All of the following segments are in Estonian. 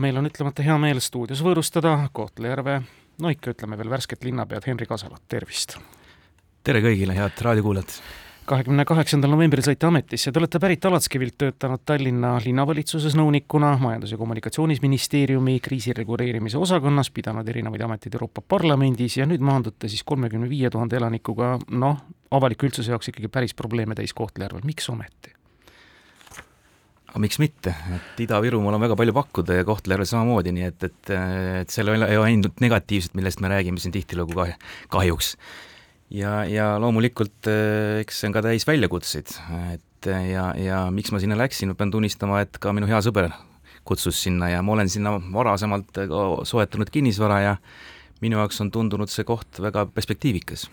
meil on ütlemata hea meel stuudios võõrustada Kohtla-Järve, no ikka ütleme veel värsket linnapead Henri Kasalat, tervist! tere kõigile, head raadiokuulajad! kahekümne kaheksandal novembril saite ametisse, te olete pärit Alatskivilt, töötanud Tallinna linnavalitsuses nõunikuna, Majandus- ja Kommunikatsiooniministeeriumi kriisireguleerimise osakonnas, pidanud erinevaid ameteid Euroopa Parlamendis ja nüüd maandute siis kolmekümne viie tuhande elanikuga, noh, avaliku üldsuse jaoks ikkagi päris probleeme täis Kohtla-Järvel, miks ometi? Aga miks mitte, et Ida-Virumaal on väga palju pakkuda ja Kohtla-Järvel samamoodi, nii et, et, et seal ei ole ainult negatiivset, millest me räägime siin tihtilugu kah, kahjuks. ja, ja loomulikult eks see on ka täis väljakutseid, et ja, ja miks ma sinna läksin, ma pean tunnistama, et ka minu hea sõber kutsus sinna ja ma olen sinna varasemalt soetanud kinnisvara ja minu jaoks on tundunud see koht väga perspektiivikas.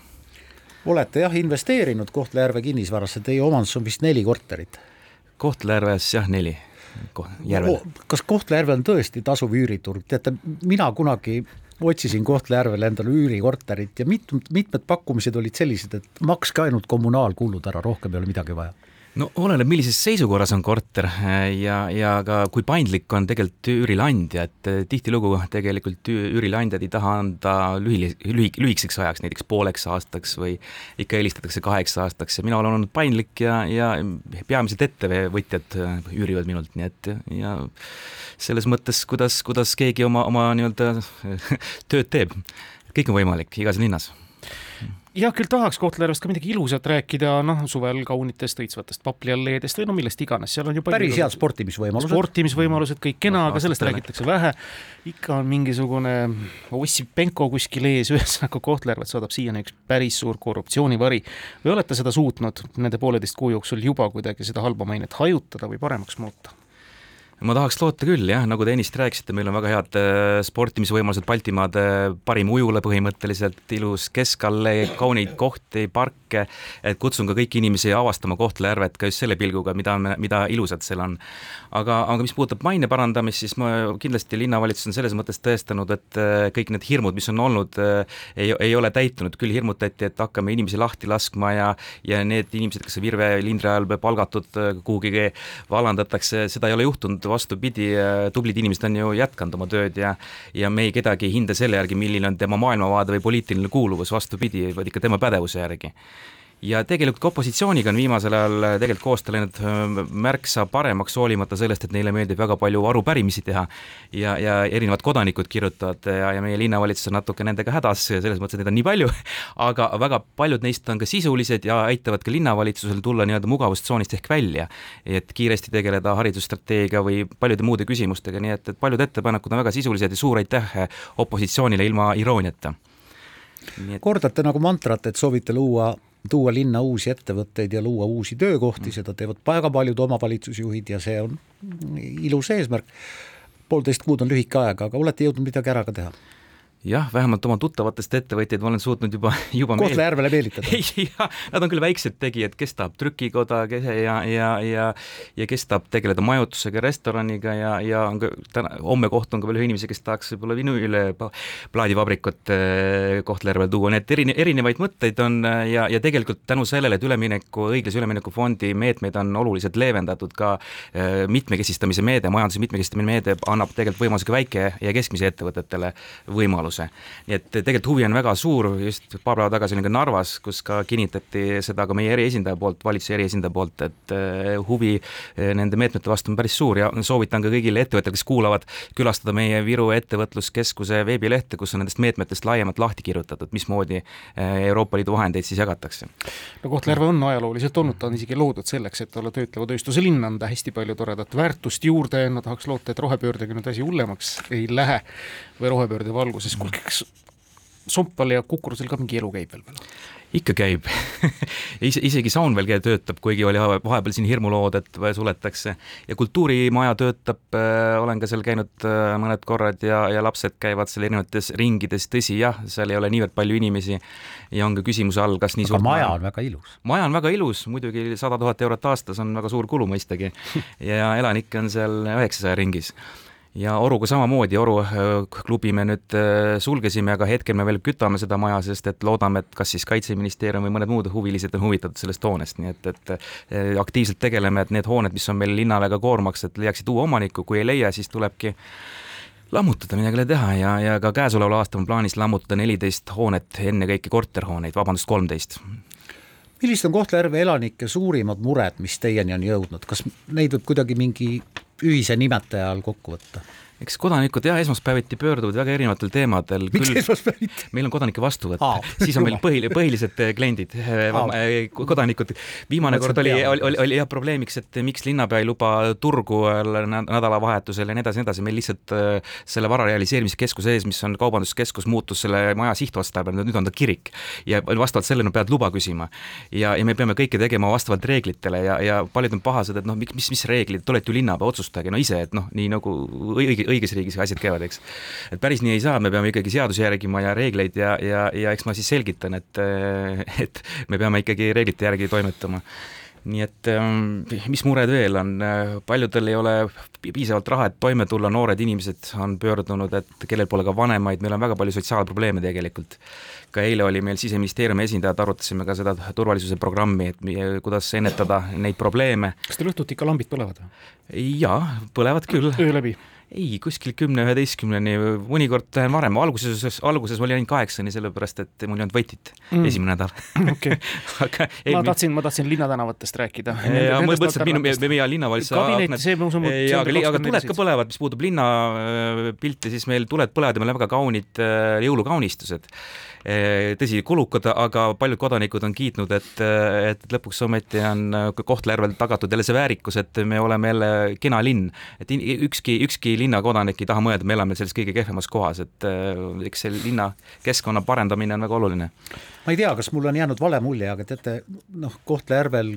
olete jah investeerinud Kohtla-Järve kinnisvarasse, teie omandus on vist neli korterit Kohtla-Järves jah, neli. Järvel. kas Kohtla-Järvel on tõesti tasuv üüriturg, teate, mina kunagi otsisin Kohtla-Järvel endale üürikorterit ja mitmed, mitmed pakkumised olid sellised, et makske ainult kommunaalkulud ära, rohkem ei ole midagi vaja no oleneb, millises seisukorras on korter äh, ja, ja ka kui paindlik on tegelikult üürileandja, et äh, tihtilugu tegelikult üürileandjad ei taha anda lühi, lühi, lühikeseks ajaks, näiteks pooleks aastaks või ikka helistatakse kaheks aastaks. Ja mina olen olnud paindlik ja, ja peamiselt ettevõtjad äh, üürivad minult, nii et ja selles mõttes, kuidas, kuidas keegi oma, oma nii-öelda tööd teeb, kõik on võimalik igas linnas jah, küll tahaks Kohtla-Järvest ka midagi ilusat rääkida, noh, suvel kaunitest õitsvatest paplialleedest või no millest iganes, seal on ju päris head sportimisvõimalused. sportimisvõimalused, kõik kena, aga sellest räägitakse vähe. ikka on mingisugune Ossipenko kuskil ees, ühesõnaga Kohtla-Järvet saadab siiani üks päris suur korruptsioonivari. või olete seda suutnud nende pooleteist kuu jooksul juba kuidagi seda halba mainet hajutada või paremaks muuta? Ma tahaks loota küll jah, nagu te ennist rääkisite, meil on väga head äh, sportimisvõimalused Baltimaade parim ujula põhimõtteliselt, ilus keskallee, kauneid kohti, parke, et kutsun ka kõiki inimesi avastama Kohtla-Järvet ka just selle pilguga, mida, mida ilusat seal on. aga, aga mis puudutab maine parandamist, siis ma kindlasti linnavalitsus on selles mõttes tõestanud, et äh, kõik need hirmud, mis on olnud, äh, ei, ei ole täitunud, küll hirmutati, et hakkame inimesi lahti laskma ja ja need inimesed, kes Virve Lindre ajal palgatud kuhugi vallandatakse, seda ei ole juhtunud vastupidi, äh, tublid inimesed on ju jätkanud oma tööd ja ja me ei kedagi ei hinda selle järgi, milline on tema maailmavaade või poliitiline kuuluvus, vastupidi, vaid ikka tema pädevuse järgi ja tegelikult ka opositsiooniga on viimasel ajal tegelikult koostöö läinud äh, märksa paremaks, hoolimata sellest, et neile meeldib väga palju arupärimisi teha ja, ja erinevad kodanikud kirjutavad ja, ja meie linnavalitsus on natuke nendega hädas, selles mõttes, et neid on nii palju, aga väga paljud neist on ka sisulised ja aitavad ka linnavalitsusel tulla nii-öelda mugavustsoonist ehk välja. et kiiresti tegeleda haridusstrateegia või paljude muude küsimustega, nii et, et paljud ettepanekud on väga sisulised ja suur aitäh opositsioonile ilma irooniata. Et... kordate nagu mantrat, et soovite luua tuua linna uusi ettevõtteid ja luua uusi töökohti, seda teevad väga paljud omavalitsusjuhid ja see on ilus eesmärk. poolteist kuud on lühike aeg, aga olete jõudnud midagi ära ka teha? Jah, vähemalt oma tuttavatest ettevõtjaid ma olen suutnud juba, juba Kohtla-Järvele meelitada. Jah, nad on küll väiksed tegijad, kes tahab trükikoda kes, ja, ja, ja ja kes tahab tegeleda majutusega, restoraniga ja, ja on ka täna, homme kohtun ka veel ühe inimese, kes tahaks võib-olla vinüüle plaadivabrikut eh, Kohtla-Järvele tuua, nii et erine-, erinevaid mõtteid on eh, ja, ja tegelikult tänu sellele, et ülemineku, õiglase ülemineku fondi meetmeid on oluliselt leevendatud, ka eh, mitmekesistamise meede, majanduse mitmekesistamise meede annab tegelikult võimaluse ka väike- ja keskmise ettevõtetele võimaluse võimaluse. nii et tegelikult huvi on väga suur, just paar päeva tagasi olin ka Narvas, kus ka kinnitati seda ka meie eriesindaja poolt, valitsuse eriesindaja poolt, et eh, huvi eh, nende meetmete vastu on päris suur ja soovitan ka kõigile ettevõtjatele, kes kuulavad, külastada meie Viru Ettevõtluskeskuse veebilehte, kus on nendest meetmetest laiemalt lahti kirjutatud, mismoodi eh, Euroopa Liidu vahendeid siis jagatakse. no Kohtla-Järve on ajalooliselt olnud, ta on isegi loodud selleks, et olla töötleva tööstuse linn, anda hästi palju toredat väärtust juurde, no tahaks loota, et rohepöördega nüüd asi hullemaks ei lähe või rohepöörde valguses, kuulge, kas Sompal ja Kukrusel ka mingi elu käib veel veel? ikka käib Is. isegi saun veel töötab, kuigi oli vahepeal siin hirmulood, et suletakse. ja kultuurimaja töötab, äh, olen ka seal käinud äh, mõned korrad ja, ja lapsed käivad seal erinevates ringides, tõsi jah, seal ei ole niivõrd palju inimesi ja on ka küsimuse all, kas nii aga suur maja on väga ilus. maja on väga ilus, muidugi sada tuhat eurot aastas on väga suur kulu mõistagi ja elanikke on seal üheksasaja ringis ja Oruga samamoodi, Oru äh, klubi me nüüd äh, sulgesime, aga hetkel me veel kütame seda maja, sest et loodame, et kas siis Kaitseministeerium või mõned muud huvilised on huvitatud sellest hoonest, nii et, et äh, aktiivselt tegeleme, et need hooned, mis on meil linnale ka koormaks, et leiaksid uue omaniku, kui ei leia, siis tulebki lammutada, midagi ei ole teha. Ja, ja ka käesoleval aastal on plaanis lammutada neliteist hoonet, ennekõike korterhooneid, vabandust, kolmteist. Millised on Kohtla-Järve elanike suurimad mured, mis teieni on jõudnud, kas neid võib kuidagi mingi ühise nimetaja all kokku võtta? Eks kodanikud jah, esmaspäeviti pöörduvad väga erinevatel teemadel. miks esmaspäeviti? meil on kodanike vastuvõtt siis on meil põhiline, põhilised eh, kliendid ah., kodanikud. viimane kord oli, oli, oli, oli jah probleemiks, et miks linnapea ei luba turgu nädalavahetusel ja nii edasi, nii edasi, meil lihtsalt selle vara realiseerimiskeskuse ees, mis on kaubanduskeskus, muutus selle maja sihtotstarbel, nüüd on ta kirik. ja vastavalt sellele pead luba küsima. ja, ja me peame kõike tegema vastavalt reeglitele ja, ja paljud on pahased, et noh, mis, mis reeglid, te olete ju linnapea, otsustage no ise, et noh, nii nagu õige, õiges riigis asjad käivad, eks. et päris nii ei saa, me peame ikkagi seadusi järgima ja reegleid ja, ja, ja eks ma siis selgitan, et, et me peame ikkagi reeglite järgi toimetama nii et ähm, mis mured veel on, paljudel ei ole piisavalt raha, et toime tulla, noored inimesed on pöördunud, et kellel pole ka vanemaid, meil on väga palju sotsiaalprobleeme tegelikult. ka eile oli meil Siseministeeriumi esindajad, arutasime ka seda turvalisuse programmi, et kuidas ennetada neid probleeme. kas teil õhtuti ikka lambid põlevad? jaa, põlevad küll. öö läbi? Ei, kuskil kümne-üheteistkümneni, mõnikord lähen varem, alguses, alguses ma olin ainult kaheksani, sellepärast et mul ei olnud võtit mm. esimene nädal okay. aga ei, ma tahtsin, ma tahtsin linnatänavatest rääkida. ja ma mõtlesin, et minu, meie linnavalitsuse kabinetti, see ma usun, et aga, aga tuled ka põlevad, mis puutub linna äh, siis meil tuled põlevad ja meil on väga kaunid äh, jõulukaunistused Eh, tõsi, kulukad, aga paljud kodanikud on kiitnud, et, et lõpuks ometi on Kohtla-Järvel tagatud jälle see väärikus, et me oleme jälle kena linn. et ükski, ükski linnakodanik ei taha mõelda, me elame selles kõige kehvemas kohas, et eh, eks see linna keskkonna parendamine on väga oluline. ma ei tea, kas mul on jäänud vale mulje, aga teate, noh, Kohtla-Järvel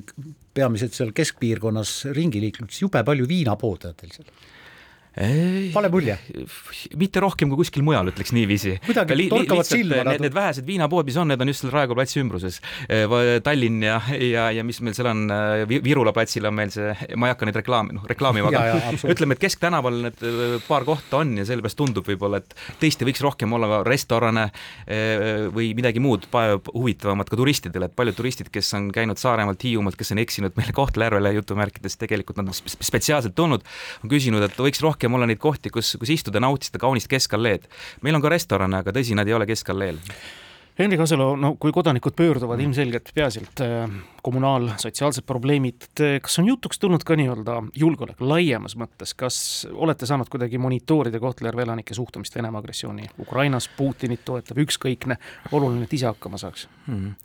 peamiselt seal keskpiirkonnas ringi liikludes jube palju viinapoode on teil seal vale mulje? mitte rohkem kui kuskil mujal, ütleks niiviisi. kuidagi torkavad silma need, need vähesed viinapood, mis on, need on just seal Raekoja platsi ümbruses. Tallinn ja, ja, ja mis meil seal on, Virula platsil on meil see, ma ei hakka neid reklaami, noh reklaamima, aga ütleme, et kesktänaval need paar kohta on ja sellepärast tundub võib-olla, et tõesti võiks rohkem olla restorane või midagi muud huvitavamat ka turistidele, et paljud turistid, kes on käinud Saaremaalt, Hiiumaalt, kes on eksinud meile Kohtla-Järvele jutumärkides, tegelikult nad on spetsiaalselt tulnud, on küsinud, et võiks rohkem rohkem olla neid kohti, kus, kus istuda, nautida kaunist keskalleed. meil on ka restorane, aga tõsi, nad ei ole keskalleel. Henri Kasalu, no kui kodanikud pöörduvad ilmselgelt peaasjalt äh, kommunaal-, sotsiaalsed probleemid, kas on jutuks tulnud ka nii-öelda julgeolek laiemas mõttes, kas olete saanud kuidagi monitoorida Kohtla-Järve elanike suhtumist Venemaa agressiooni Ukrainas, Putinit toetav, ükskõikne, oluline, et ise hakkama saaks mm.?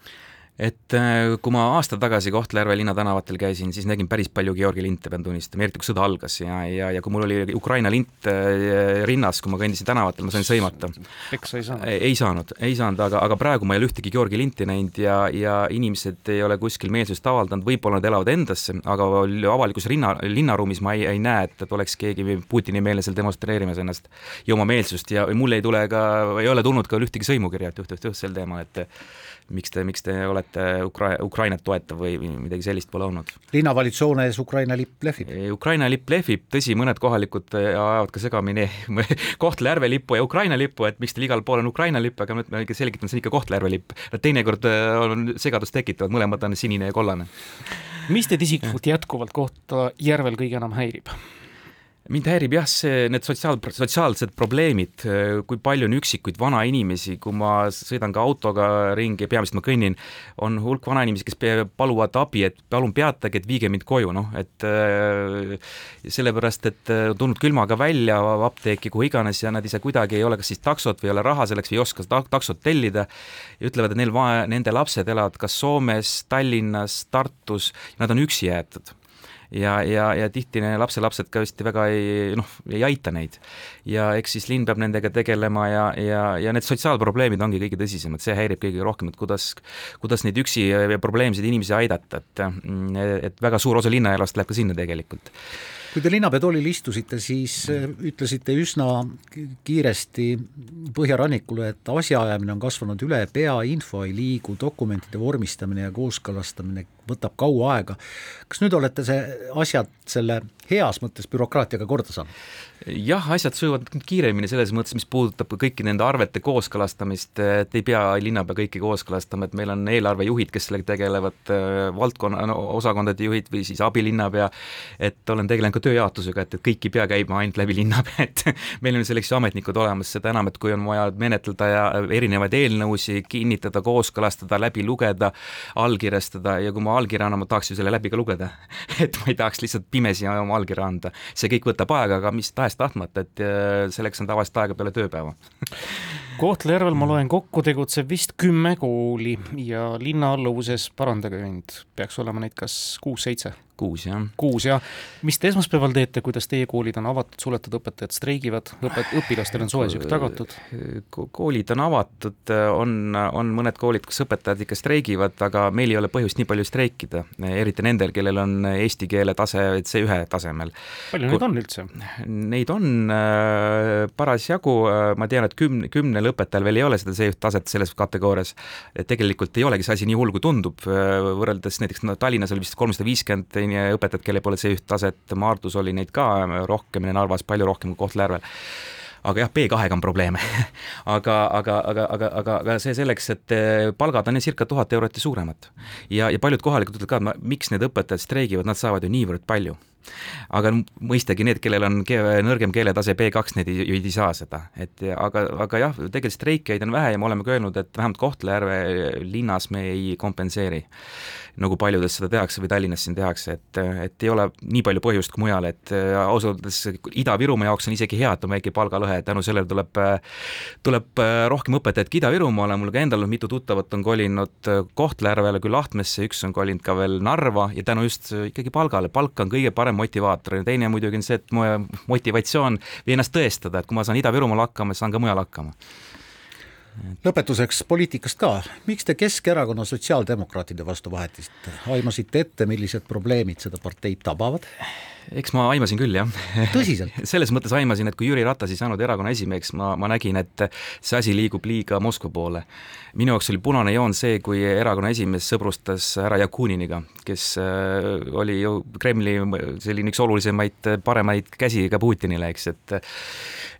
Et äh, kui ma aasta tagasi Kohtla-Järve linnatänavatel käisin, siis nägin päris palju Georgi linte, pean tunnistama, eriti kui sõda algas ja, ja, ja kui mul oli Ukraina lint äh, rinnas, kui ma kõndisin tänavatel, ma sain sõimata. peksa ei saanud? ei saanud, ei saanud, aga, aga praegu ma ei ole ühtegi Georgi linti näinud ja, ja inimesed ei ole kuskil meelsust avaldanud, võib-olla nad elavad endasse, aga avalikus rinna, linnaruumis ma ei, ei näe, et, et oleks keegi Putini-meelne seal demonstreerimas ennast ja oma meelsust ja mul ei tule ka, ei ole tulnud ka ühtegi sõimukirja, et juht-juht-juht sel teemal, et miks te, miks te olete Ukra-, Ukrainat toetav või midagi sellist pole olnud. linnavalitsuse hoone ees Ukraina lipp lehvib? Ukraina lipp lehvib, tõsi, mõned kohalikud äh, ajavad ka segamini Kohtla-Järve lipu ja Ukraina lipu, et miks teil igal pool on Ukraina lipp, aga ma ikka selgitan, see on ikka Kohtla-Järve lipp. teinekord äh, on segadust tekitavad, mõlemad on sinine ja kollane. mis teid isiklikult jätkuvalt Kohtla-Järvel kõige enam häirib? Mind häirib jah, see, need sotsiaal, sotsiaalsed probleemid, kui palju on üksikuid vanainimesi, kui ma sõidan ka autoga ringi, peamiselt ma kõnnin, on hulk vanainimesi, kes paluvad abi, et palun peatage, et viige mind koju, noh, et sellepärast, et tulnud külmaga välja apteeki, kuhu iganes ja nad ise kuidagi ei ole kas siis taksot või ei ole raha selleks või ei oska ta taksot tellida ja ütlevad, et neil nende lapsed elavad kas Soomes, Tallinnas, Tartus, nad on üksi jäetud ja, ja, ja tihti lapselapsed ka vist väga ei noh, ei aita neid. ja eks siis linn peab nendega tegelema ja, ja, ja need sotsiaalprobleemid ongi kõige tõsisemad, see häirib kõige rohkem, et kuidas, kuidas neid üksi ja probleemseid inimesi aidata, et et väga suur osa linnaelust läheb ka sinna tegelikult kui te linnapea toolil istusite, siis äh, ütlesite üsna kiiresti põhjarannikule, et asjaajamine on kasvanud üle pea, info ei liigu, dokumentide vormistamine ja kooskõlastamine võtab kaua aega. kas nüüd olete see asjad selle heas mõttes bürokraatiaga korda saanud? jah, asjad sujuvad kiiremini selles mõttes, mis puudutab kõiki nende arvete kooskõlastamist, et ei pea linnapea kõiki kooskõlastama, et meil on eelarvejuhid, kes sellega tegelevad, valdkonna no, osakondade juhid või siis abilinnapea, et olen tegelenud ka tööjaotusega, et, et kõik ei pea käima ainult läbi linnapea, et meil on selleks ju ametnikud olemas, seda enam, et kui on vaja menetleda ja erinevaid eelnõusid kinnitada, kooskõlastada, läbi lugeda, allkirjastada ja kui ma allkirja annan, ma tahaks ju selle läbi ka lugeda et ma ei tahaks lihtsalt pimesi oma allkirja anda. see kõik võtab aega, aga mis tahes-tahtmata, et äh, selleks on tavaliselt aega peale tööpäeva. Kohtla-Järvel ma loen kokku, tegutseb vist kümme kooli ja linna alluvuses, parandage mind, peaks olema neid kas kuus-seitse kuus, jah. kuus, jah. mis te esmaspäeval teete, kuidas teie koolid on avatud, suletud, õpetajad streigivad, õpet-, õpilastel on soe süük tagatud? koolid on avatud, on, on mõned koolid, kus õpetajad ikka streigivad, aga meil ei ole põhjust nii palju streikida, eriti nendel, kellel on eesti keele tase C1 tasemel. palju neid on üldse? Neid on äh, parasjagu, äh, ma tean, et kümne, kümnel õpetajal veel ei ole seda C1 taset selles kategoorias. tegelikult ei olegi see asi nii hull, kui tundub, äh, võrreldes näiteks no, Tallinnas oli vist kolmsada viiskümmend õpetajad, kellel pole C1 taset, Maardus oli neid ka rohkem, Narvas palju rohkem kui Kohtla-Järvel. Aga jah, B2-ga on probleeme. Aga, aga, aga, aga, aga, aga see selleks, et eh, palgad on circa tuhat eurot ja suuremad. ja, ja paljud kohalikud ütlevad ka, miks need õpetajad streigivad, nad saavad ju niivõrd palju aga mõistagi need, kellel on ke nõrgem keeletase B2, need ei, ei saa seda, et aga, aga jah, tegelikult streikeid on vähe ja me oleme ka öelnud, et vähemalt Kohtla-Järve linnas me ei kompenseeri, nagu paljudes seda tehakse või Tallinnas siin tehakse, et, et ei ole nii palju põhjust kui mujal, et ausalt öeldes Ida-Virumaa jaoks on isegi hea, et on väike palgalõhe, tänu sellele tuleb, tuleb rohkem õpetajaid ka Ida-Virumaale, mul ka endal mitu tuttavat on kolinud Kohtla-Järvele, küll Lahtmesse, üks on kolinud ka veel Narva ja tänu just ikkagi palgale, palk on kõige parem motivaator ja teine muidugi on see, et mu motivatsioon või ennast tõestada, et kui ma saan Ida-Virumaal hakkama, siis saan ka mujal hakkama. Lõpetuseks poliitikast ka, miks te Keskerakonna sotsiaaldemokraatide vastu vahetasite, aimasite ette, millised probleemid seda parteid tabavad? Eks ma aimasin küll, jah. tõsiselt selles mõttes aimasin, et kui Jüri Ratas ei saanud erakonna esimeheks, ma, ma nägin, et see asi liigub liiga Moskva poole. minu jaoks oli punane joon see, kui erakonna esimees sõbrustas härra Jakuniniga, kes äh, oli ju Kremli selline üks olulisemaid, paremaid käsi ka Putinile, eks, et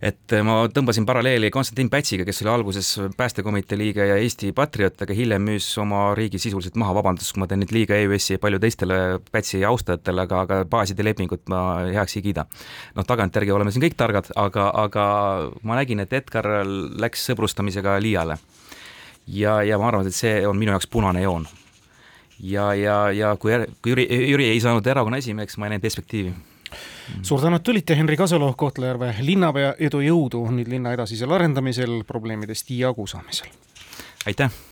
et ma tõmbasin paralleeli Konstantin Pätsiga, kes oli alguses päästekomitee liige ja Eesti patrioot, aga hiljem müüs oma riigi sisuliselt maha, vabandust, kui ma teen nüüd liiga EÜS-i ja palju teistele Pätsi austajatele, aga, aga baaside lepingut ma heaks ei kiida. noh, tagantjärgi oleme siin kõik targad, aga, aga ma nägin, et Edgar läks sõbrustamisega liiale. ja, ja ma arvan, et see on minu jaoks punane joon ja, ja, ja kui, kui Jüri, Jüri ei saanud erakonna esimeheks, ma ei näinud perspektiivi suur tänu, et tulite, Henri Kaseloo, Kohtla-Järve linnapea, edu, jõudu nüüd linna edasisel arendamisel, probleemidest jagu saamisel! aitäh!